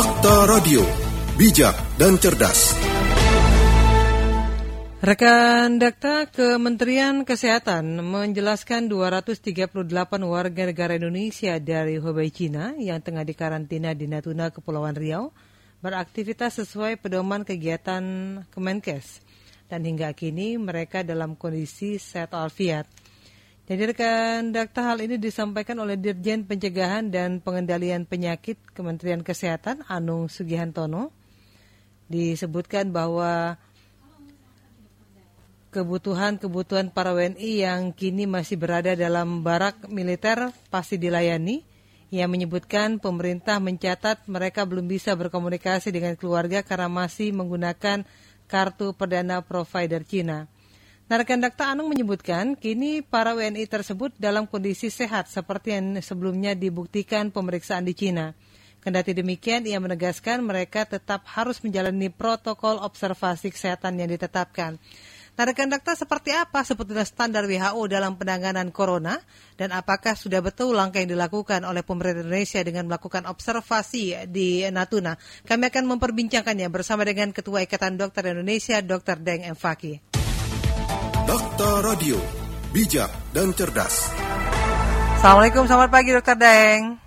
Dokter Radio, bijak dan cerdas. Rekan Dakta Kementerian Kesehatan menjelaskan 238 warga negara Indonesia dari Hubei, Cina yang tengah dikarantina di Natuna, Kepulauan Riau beraktivitas sesuai pedoman kegiatan Kemenkes dan hingga kini mereka dalam kondisi sehat alfiat. Jadi rekan Dakta hal ini disampaikan oleh Dirjen Pencegahan dan Pengendalian Penyakit Kementerian Kesehatan Anung Sugihantono. Disebutkan bahwa kebutuhan-kebutuhan para WNI yang kini masih berada dalam barak militer pasti dilayani. Ia menyebutkan pemerintah mencatat mereka belum bisa berkomunikasi dengan keluarga karena masih menggunakan kartu perdana provider Cina. Narkan Dakta Anung menyebutkan kini para WNI tersebut dalam kondisi sehat seperti yang sebelumnya dibuktikan pemeriksaan di Cina. Kendati demikian, ia menegaskan mereka tetap harus menjalani protokol observasi kesehatan yang ditetapkan. Rekan dokter seperti apa sebetulnya standar WHO dalam penanganan corona dan apakah sudah betul langkah yang dilakukan oleh pemerintah Indonesia dengan melakukan observasi di Natuna? Kami akan memperbincangkannya bersama dengan Ketua Ikatan Dokter Indonesia, Dr. Deng M. Fakih. Dokter Radio, bijak dan cerdas. Assalamualaikum, selamat pagi Dr. Deng.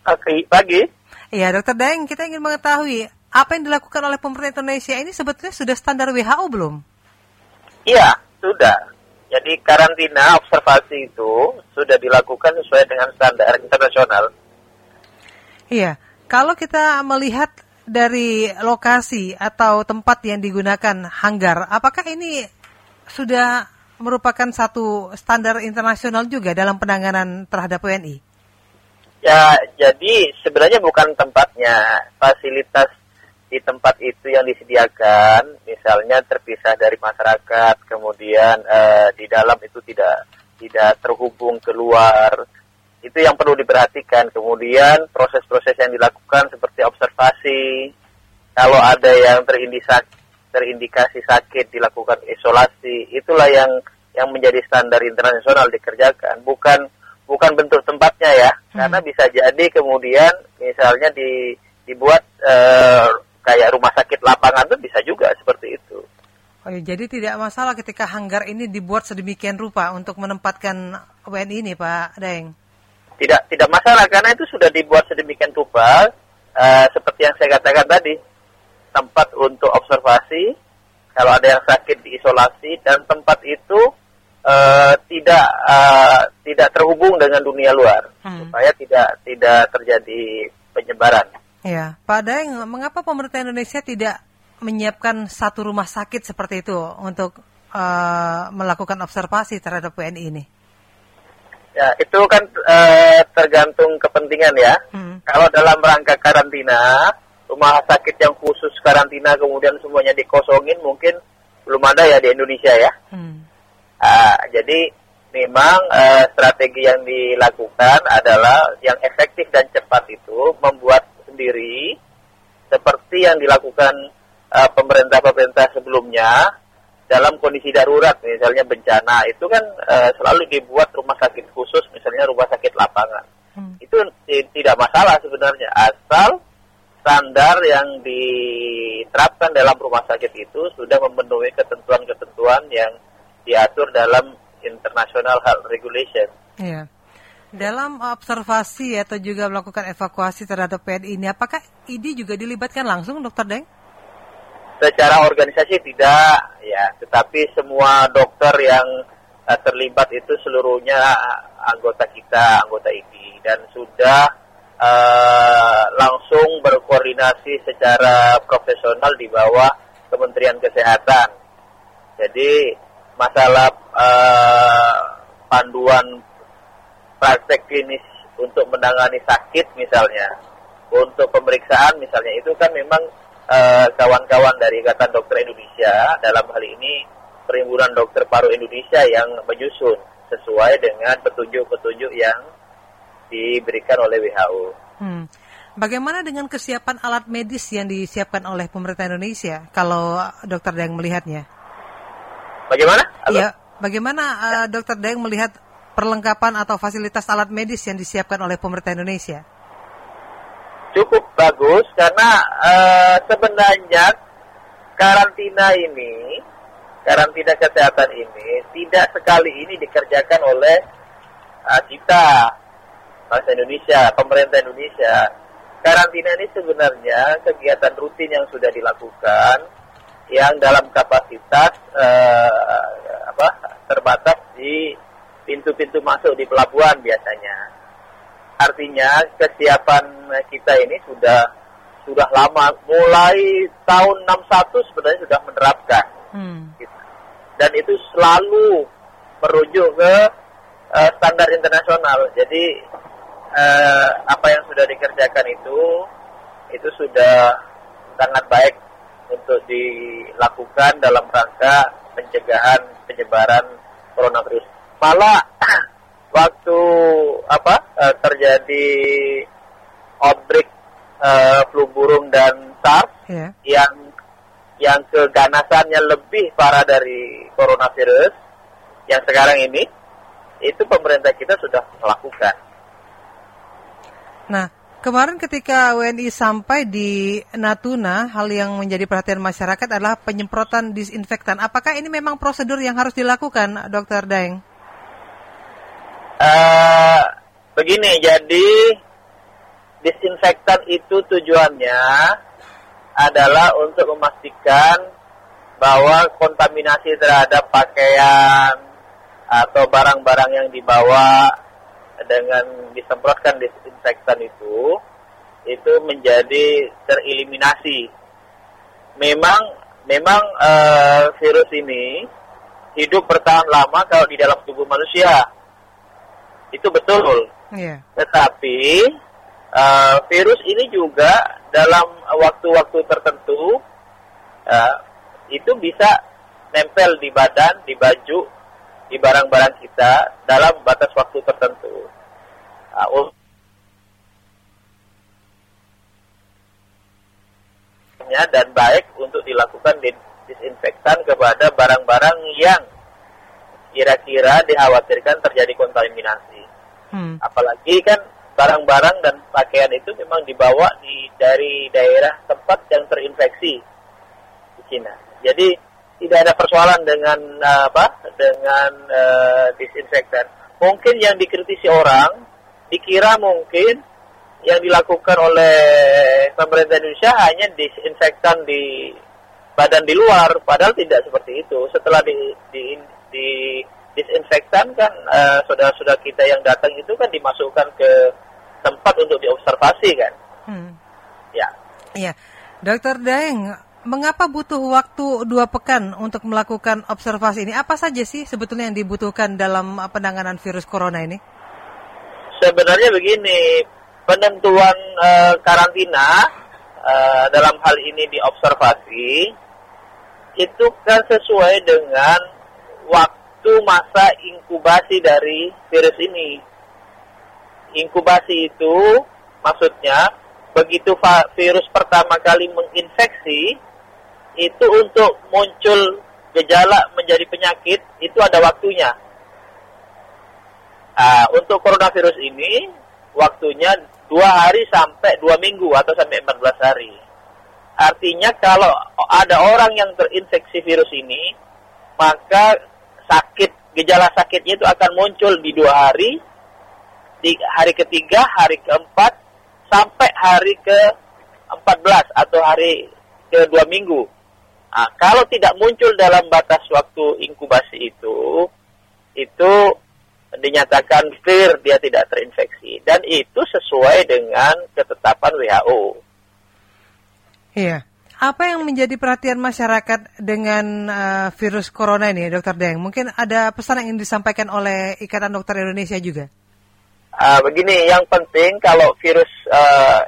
Oke, pagi. Iya, Dr. Deng, kita ingin mengetahui apa yang dilakukan oleh pemerintah Indonesia ini sebetulnya sudah standar WHO belum? Iya, sudah. Jadi karantina observasi itu sudah dilakukan sesuai dengan standar internasional. Iya, kalau kita melihat dari lokasi atau tempat yang digunakan hanggar, apakah ini sudah merupakan satu standar internasional juga dalam penanganan terhadap WNI? Ya, jadi sebenarnya bukan tempatnya, fasilitas di tempat itu yang disediakan, misalnya terpisah dari masyarakat, kemudian uh, di dalam itu tidak tidak terhubung keluar, itu yang perlu diperhatikan. Kemudian proses-proses yang dilakukan seperti observasi, kalau ada yang terindikasi, terindikasi sakit dilakukan isolasi, itulah yang yang menjadi standar internasional dikerjakan, bukan bukan bentuk tempatnya ya, hmm. karena bisa jadi kemudian misalnya di dibuat uh, kayak rumah sakit lapangan tuh bisa juga seperti itu. Oh, ya, jadi tidak masalah ketika hanggar ini dibuat sedemikian rupa untuk menempatkan WNI ini, Pak Daeng? Tidak, tidak masalah karena itu sudah dibuat sedemikian rupa uh, seperti yang saya katakan tadi, tempat untuk observasi, kalau ada yang sakit diisolasi dan tempat itu uh, tidak uh, tidak terhubung dengan dunia luar hmm. supaya tidak tidak terjadi penyebaran. Ya, Pak Daeng, mengapa pemerintah Indonesia tidak menyiapkan satu rumah sakit seperti itu untuk uh, melakukan observasi terhadap WNI ini? Ya, itu kan uh, tergantung kepentingan ya. Hmm. Kalau dalam rangka karantina, rumah sakit yang khusus karantina kemudian semuanya dikosongin mungkin belum ada ya di Indonesia ya. Hmm. Uh, jadi memang uh, strategi yang dilakukan adalah yang efektif dan cepat itu membuat sendiri seperti yang dilakukan uh, pemerintah-pemerintah sebelumnya dalam kondisi darurat misalnya bencana itu kan uh, selalu dibuat rumah sakit khusus misalnya rumah sakit lapangan hmm. itu tidak masalah sebenarnya asal standar yang diterapkan dalam rumah sakit itu sudah memenuhi ketentuan-ketentuan yang diatur dalam international health regulation. Yeah. Dalam observasi atau juga melakukan evakuasi terhadap PNI ini, apakah ID juga dilibatkan langsung, Dokter Deng? Secara organisasi tidak, ya, tetapi semua dokter yang uh, terlibat itu seluruhnya anggota kita, anggota ID, dan sudah uh, langsung berkoordinasi secara profesional di bawah Kementerian Kesehatan. Jadi masalah uh, panduan praktek klinis untuk menangani sakit misalnya, untuk pemeriksaan misalnya itu kan memang eh, kawan-kawan uh, dari Ikatan Dokter Indonesia dalam hal ini Perhimpunan Dokter Paru Indonesia yang menyusun sesuai dengan petunjuk-petunjuk yang diberikan oleh WHO. Hmm. Bagaimana dengan kesiapan alat medis yang disiapkan oleh pemerintah Indonesia kalau dokter Deng melihatnya? Bagaimana? Iya, bagaimana uh, dokter Deng melihat perlengkapan atau fasilitas alat medis yang disiapkan oleh pemerintah Indonesia? cukup bagus karena uh, sebenarnya karantina ini, karantina kesehatan ini tidak sekali ini dikerjakan oleh uh, kita, bangsa Indonesia, pemerintah Indonesia. Karantina ini sebenarnya kegiatan rutin yang sudah dilakukan yang dalam kapasitas uh, apa terbatas di pintu-pintu masuk di pelabuhan biasanya. Artinya kesiapan kita ini sudah sudah lama, mulai tahun 61 sebenarnya sudah menerapkan. Hmm. Gitu. Dan itu selalu merujuk ke uh, standar internasional. Jadi uh, apa yang sudah dikerjakan itu itu sudah sangat baik untuk dilakukan dalam rangka pencegahan penyebaran coronavirus. Malah waktu apa uh, terjadi outbreak uh, flu burung dan SARS yeah. yang yang keganasannya lebih parah dari coronavirus yang sekarang ini itu pemerintah kita sudah melakukan. Nah, Kemarin ketika WNI sampai di Natuna, hal yang menjadi perhatian masyarakat adalah penyemprotan disinfektan. Apakah ini memang prosedur yang harus dilakukan, Dokter Daeng? Uh, begini, jadi disinfektan itu tujuannya adalah untuk memastikan bahwa kontaminasi terhadap pakaian atau barang-barang yang dibawa dengan disemprotkan disinfektan itu itu menjadi tereliminasi. Memang memang uh, virus ini hidup bertahan lama kalau di dalam tubuh manusia. Itu betul. Yeah. Tetapi uh, virus ini juga dalam waktu-waktu tertentu uh, itu bisa nempel di badan, di baju, di barang-barang kita dalam batas waktu tertentu. Uh, dan baik untuk dilakukan disinfektan kepada barang-barang yang kira-kira dikhawatirkan terjadi kontaminasi. Hmm. Apalagi kan barang-barang dan pakaian itu memang dibawa di dari daerah tempat yang terinfeksi di Cina. Jadi tidak ada persoalan dengan uh, apa dengan uh, disinfektan. Mungkin yang dikritisi orang dikira mungkin yang dilakukan oleh pemerintah Indonesia hanya disinfektan di badan di luar, padahal tidak seperti itu. Setelah di, di, di disinfektan kan uh, saudara-saudara kita yang datang itu kan dimasukkan ke tempat untuk diobservasi kan. Hmm. Ya. Iya, Dokter Daeng, mengapa butuh waktu dua pekan untuk melakukan observasi ini? Apa saja sih sebetulnya yang dibutuhkan dalam penanganan virus corona ini? Sebenarnya begini, penentuan uh, karantina uh, dalam hal ini diobservasi itu kan sesuai dengan waktu masa inkubasi dari virus ini. Inkubasi itu maksudnya begitu virus pertama kali menginfeksi itu untuk muncul gejala menjadi penyakit itu ada waktunya. Uh, untuk coronavirus ini waktunya dua hari sampai dua minggu atau sampai 14 hari. Artinya kalau ada orang yang terinfeksi virus ini, maka sakit gejala sakitnya itu akan muncul di dua hari, di hari ketiga, hari keempat, sampai hari ke 14 atau hari ke dua minggu. Nah, kalau tidak muncul dalam batas waktu inkubasi itu, itu dinyatakan clear dia tidak terinfeksi dan itu sesuai dengan ketetapan WHO. Iya. Apa yang menjadi perhatian masyarakat dengan uh, virus corona ini, Dokter Deng? Mungkin ada pesan yang ingin disampaikan oleh Ikatan Dokter Indonesia juga. Uh, begini, yang penting kalau virus uh,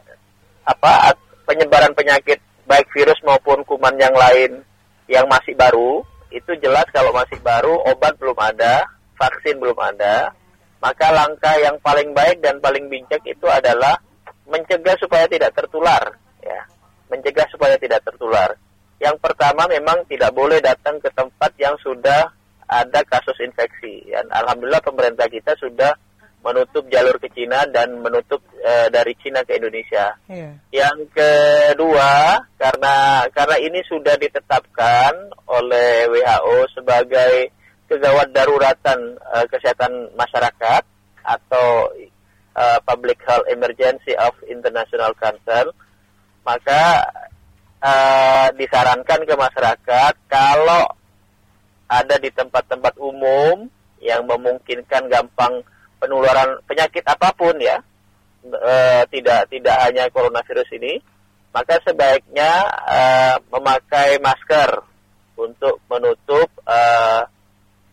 apa penyebaran penyakit baik virus maupun kuman yang lain yang masih baru, itu jelas kalau masih baru obat belum ada, vaksin belum ada, maka langkah yang paling baik dan paling bijak itu adalah mencegah supaya tidak tertular, ya. Mencegah supaya tidak tertular. Yang pertama memang tidak boleh datang ke tempat yang sudah ada kasus infeksi. Dan alhamdulillah pemerintah kita sudah menutup jalur ke Cina dan menutup uh, dari Cina ke Indonesia. Yeah. Yang kedua, karena karena ini sudah ditetapkan oleh WHO sebagai kegawat daruratan uh, kesehatan masyarakat atau uh, Public Health Emergency of International Concern, maka uh, disarankan ke masyarakat kalau ada di tempat-tempat umum yang memungkinkan gampang penularan penyakit apa pun ya, e, tidak tidak hanya coronavirus ini, maka sebaiknya e, memakai masker untuk menutup e,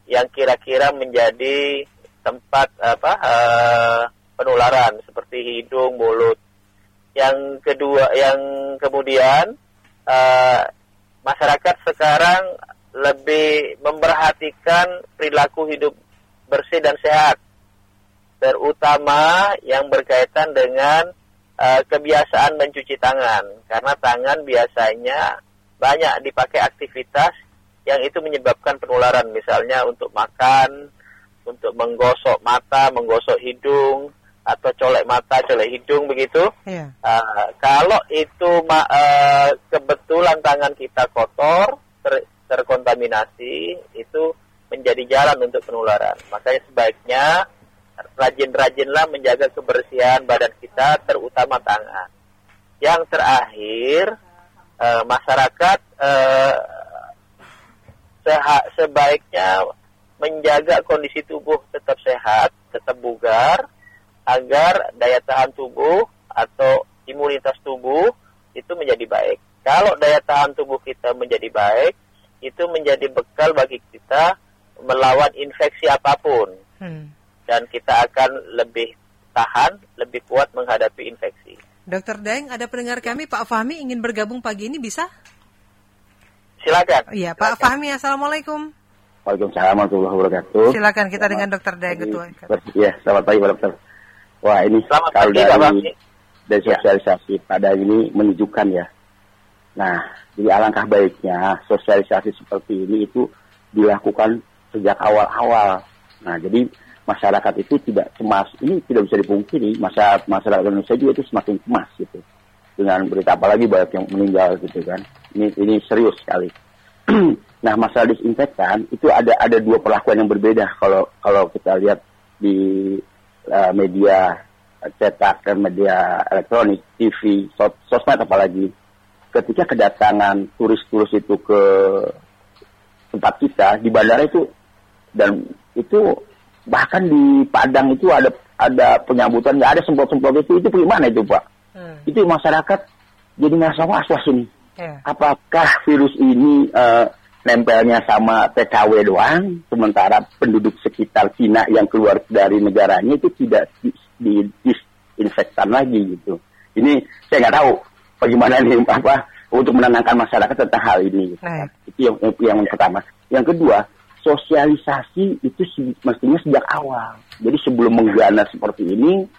yang kira-kira menjadi tempat apa e, penularan seperti hidung, mulut. Yang kedua, yang kemudian e, masyarakat sekarang lebih memperhatikan perilaku hidup bersih dan sehat, terutama yang berkaitan dengan uh, kebiasaan mencuci tangan, karena tangan biasanya banyak dipakai aktivitas yang itu menyebabkan penularan, misalnya untuk makan, untuk menggosok mata, menggosok hidung, atau colek mata, colek hidung begitu. Yeah. Iya. Uh, kalau itu uh, kebetulan tangan kita kotor, ter terkontaminasi itu menjadi jalan untuk penularan. Makanya sebaiknya rajin-rajinlah menjaga kebersihan badan kita, terutama tangan. Yang terakhir, eh, masyarakat eh, sebaiknya menjaga kondisi tubuh tetap sehat, tetap bugar, agar daya tahan tubuh atau imunitas tubuh itu menjadi baik. Kalau daya tahan tubuh kita menjadi baik, itu menjadi bekal bagi kita melawan infeksi apa pun. Hmm. Dan kita akan lebih tahan, lebih kuat menghadapi infeksi. Dokter Daeng, ada pendengar kami, Pak Fahmi ingin bergabung pagi ini, bisa? Silakan. Iya, Pak Fahmi, Assalamualaikum. Waalaikumsalam warahmatullahi wabarakatuh. Silakan kita dengan Dokter Daeng, Ketua. Iya, selamat pagi Pak Dokter. Wah, ini selamat kalau pagi, dari, dari sosialisasi ya. pada ini menunjukkan ya. Nah, jadi alangkah baiknya sosialisasi seperti ini itu dilakukan sejak awal-awal. Nah, jadi masyarakat itu tidak cemas. Ini tidak bisa dipungkiri. Masa masyarakat Indonesia juga itu semakin cemas gitu. Dengan berita apalagi banyak yang meninggal gitu kan. Ini ini serius sekali. nah, masalah disinfektan itu ada ada dua perlakuan yang berbeda kalau kalau kita lihat di uh, media cetak dan media elektronik, TV, sos sosmed apalagi ketika kedatangan turis-turis itu ke tempat kita di bandara itu dan itu bahkan di Padang itu ada ada penyambutan nggak ada semprot-semprot itu itu bagaimana itu pak hmm. itu masyarakat jadi ngerasa was-was ini yeah. apakah virus ini uh, nempelnya sama TKW doang sementara penduduk sekitar Cina yang keluar dari negaranya itu tidak di, di disinfektan lagi gitu ini saya nggak tahu bagaimana nih apa untuk menenangkan masyarakat tentang hal ini. Nah. Itu yang, yang, yang pertama. Yang kedua, sosialisasi itu mestinya sejak awal. Jadi sebelum menggana seperti ini,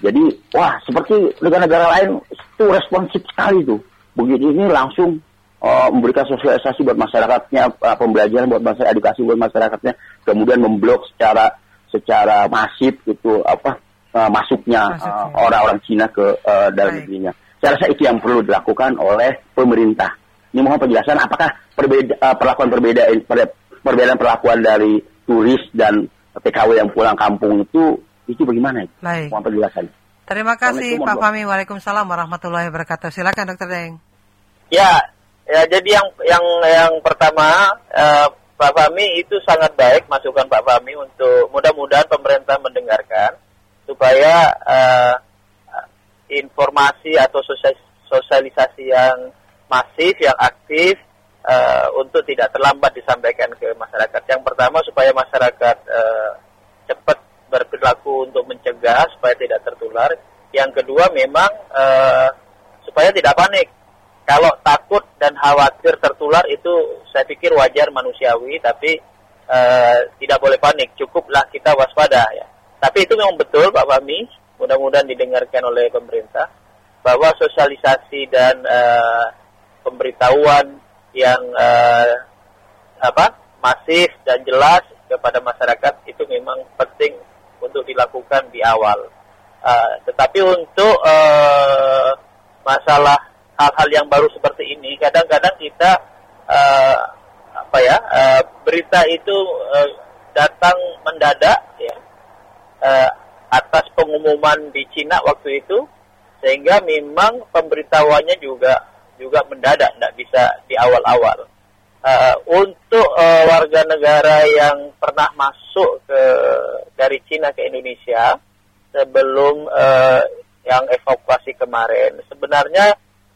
jadi wah seperti negara-negara lain itu responsif sekali tuh. Begitu ini langsung uh, memberikan sosialisasi buat masyarakatnya, uh, pembelajaran buat masyarakat, edukasi buat masyarakatnya, kemudian memblok secara secara masif itu apa uh, masuknya orang-orang uh, Cina ke uh, dalam negerinya. Saya rasa itu yang perlu dilakukan oleh pemerintah. Ini mohon penjelasan apakah perbeda, uh, perlakuan perbedaan perbedaan perlakuan dari turis dan PKW yang pulang kampung itu itu bagaimana itu? Baik. Mohon penjelasan. Terima kasih Pak Fahmi. Waalaikumsalam warahmatullahi wabarakatuh. Silakan Dokter Deng. Ya, ya jadi yang yang yang pertama uh, Pak Fahmi itu sangat baik masukan Pak Fahmi untuk mudah-mudahan pemerintah mendengarkan supaya uh, informasi atau sosialisasi yang masif, yang aktif uh, untuk tidak terlambat disampaikan ke masyarakat. Yang pertama supaya masyarakat uh, cepat berperilaku untuk mencegah supaya tidak tertular. Yang kedua memang uh, supaya tidak panik. Kalau takut dan khawatir tertular itu saya pikir wajar manusiawi, tapi uh, tidak boleh panik. Cukuplah kita waspada ya. Tapi itu memang betul Pak Fahmi, mudah-mudahan didengarkan oleh pemerintah bahwa sosialisasi dan uh, pemberitahuan yang uh, apa masif dan jelas kepada masyarakat itu memang penting untuk dilakukan di awal. Uh, tetapi untuk uh, masalah hal-hal yang baru seperti ini, kadang-kadang kita uh, apa ya uh, berita itu uh, datang mendadak ya uh, atas pengumuman di Cina waktu itu, sehingga memang pemberitahuannya juga juga mendadak, tidak bisa di awal-awal uh, untuk uh, warga negara yang pernah masuk ke dari Cina ke Indonesia sebelum uh, yang evakuasi kemarin sebenarnya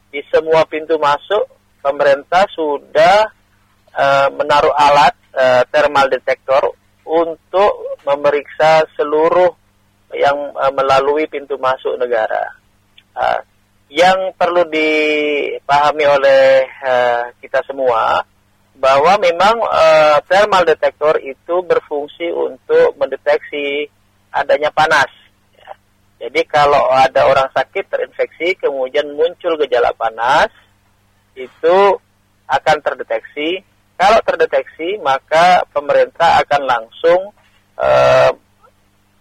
di semua pintu masuk pemerintah sudah uh, menaruh alat uh, thermal detector untuk memeriksa seluruh yang uh, melalui pintu masuk negara. Uh, yang perlu dipahami oleh uh, kita semua bahwa memang uh, thermal detector itu berfungsi untuk mendeteksi adanya panas. Jadi kalau ada orang sakit terinfeksi kemudian muncul gejala panas itu akan terdeteksi. Kalau terdeteksi maka pemerintah akan langsung uh,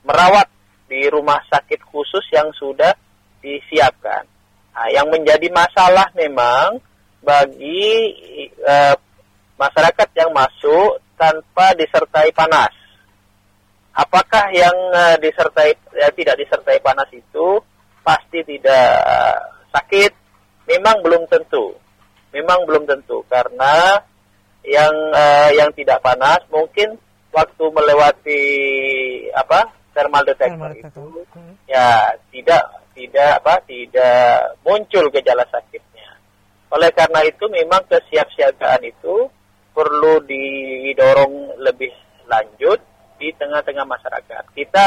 merawat di rumah sakit khusus yang sudah disiapkan. Nah, yang menjadi masalah memang bagi uh, masyarakat yang masuk tanpa disertai panas. Apakah yang uh, disertai ya, tidak disertai panas itu pasti tidak sakit? Memang belum tentu. Memang belum tentu karena yang uh, yang tidak panas mungkin waktu melewati apa thermal detector, itu hmm. ya tidak tidak apa tidak muncul gejala sakitnya. Oleh karena itu memang kesiapsiagaan itu perlu didorong lebih lanjut di tengah-tengah masyarakat. Kita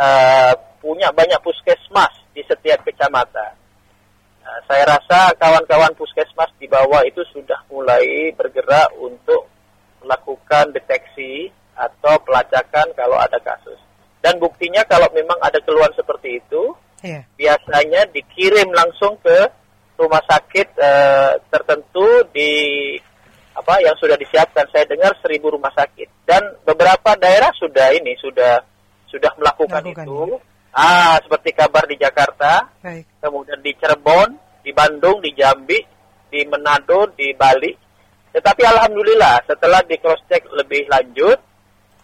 uh, punya banyak puskesmas di setiap kecamatan. Uh, saya rasa kawan-kawan puskesmas di bawah itu sudah mulai bergerak untuk melakukan deteksi atau pelacakan kalau ada kasus. Dan buktinya kalau memang ada keluhan seperti itu, yeah. biasanya dikirim langsung ke rumah sakit uh, tertentu di apa yang sudah disiapkan. Saya dengar seribu rumah sakit dan beberapa daerah sudah ini sudah sudah melakukan, melakukan itu. Ya. Ah, seperti kabar di Jakarta, Baik. kemudian di Cirebon, di Bandung, di Jambi, di Manado, di Bali. Tetapi alhamdulillah setelah di cross check lebih lanjut,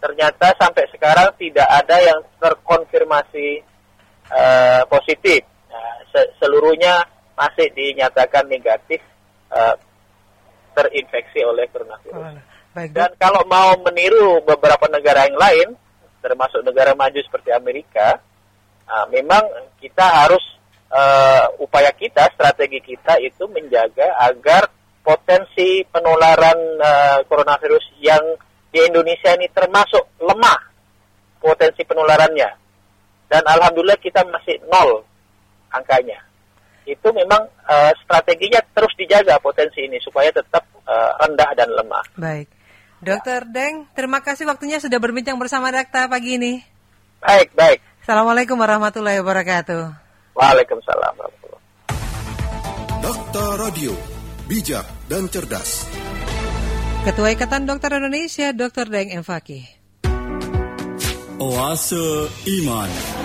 ternyata sampai sekarang tidak ada yang terkonfirmasi uh, positif. Nah, se seluruhnya masih dinyatakan negatif uh, terinfeksi oleh coronavirus. Oh, baik, Dan kalau mau meniru beberapa negara yang lain, termasuk negara maju seperti Amerika, uh, memang kita harus uh, upaya kita, strategi kita itu menjaga agar potensi penularan uh, coronavirus yang di Indonesia ini termasuk lemah potensi penularannya. Dan alhamdulillah kita masih nol angkanya itu memang uh, strateginya terus dijaga potensi ini supaya tetap uh, rendah dan lemah. Baik. Dokter Deng, terima kasih waktunya sudah berbincang bersama Dakta pagi ini. Baik, baik. Assalamualaikum warahmatullahi wabarakatuh. Waalaikumsalam warahmatullahi Dokter Radio, bijak dan cerdas. Ketua Ikatan Dokter Indonesia, Dr. Deng M. Fakih. Oase Iman.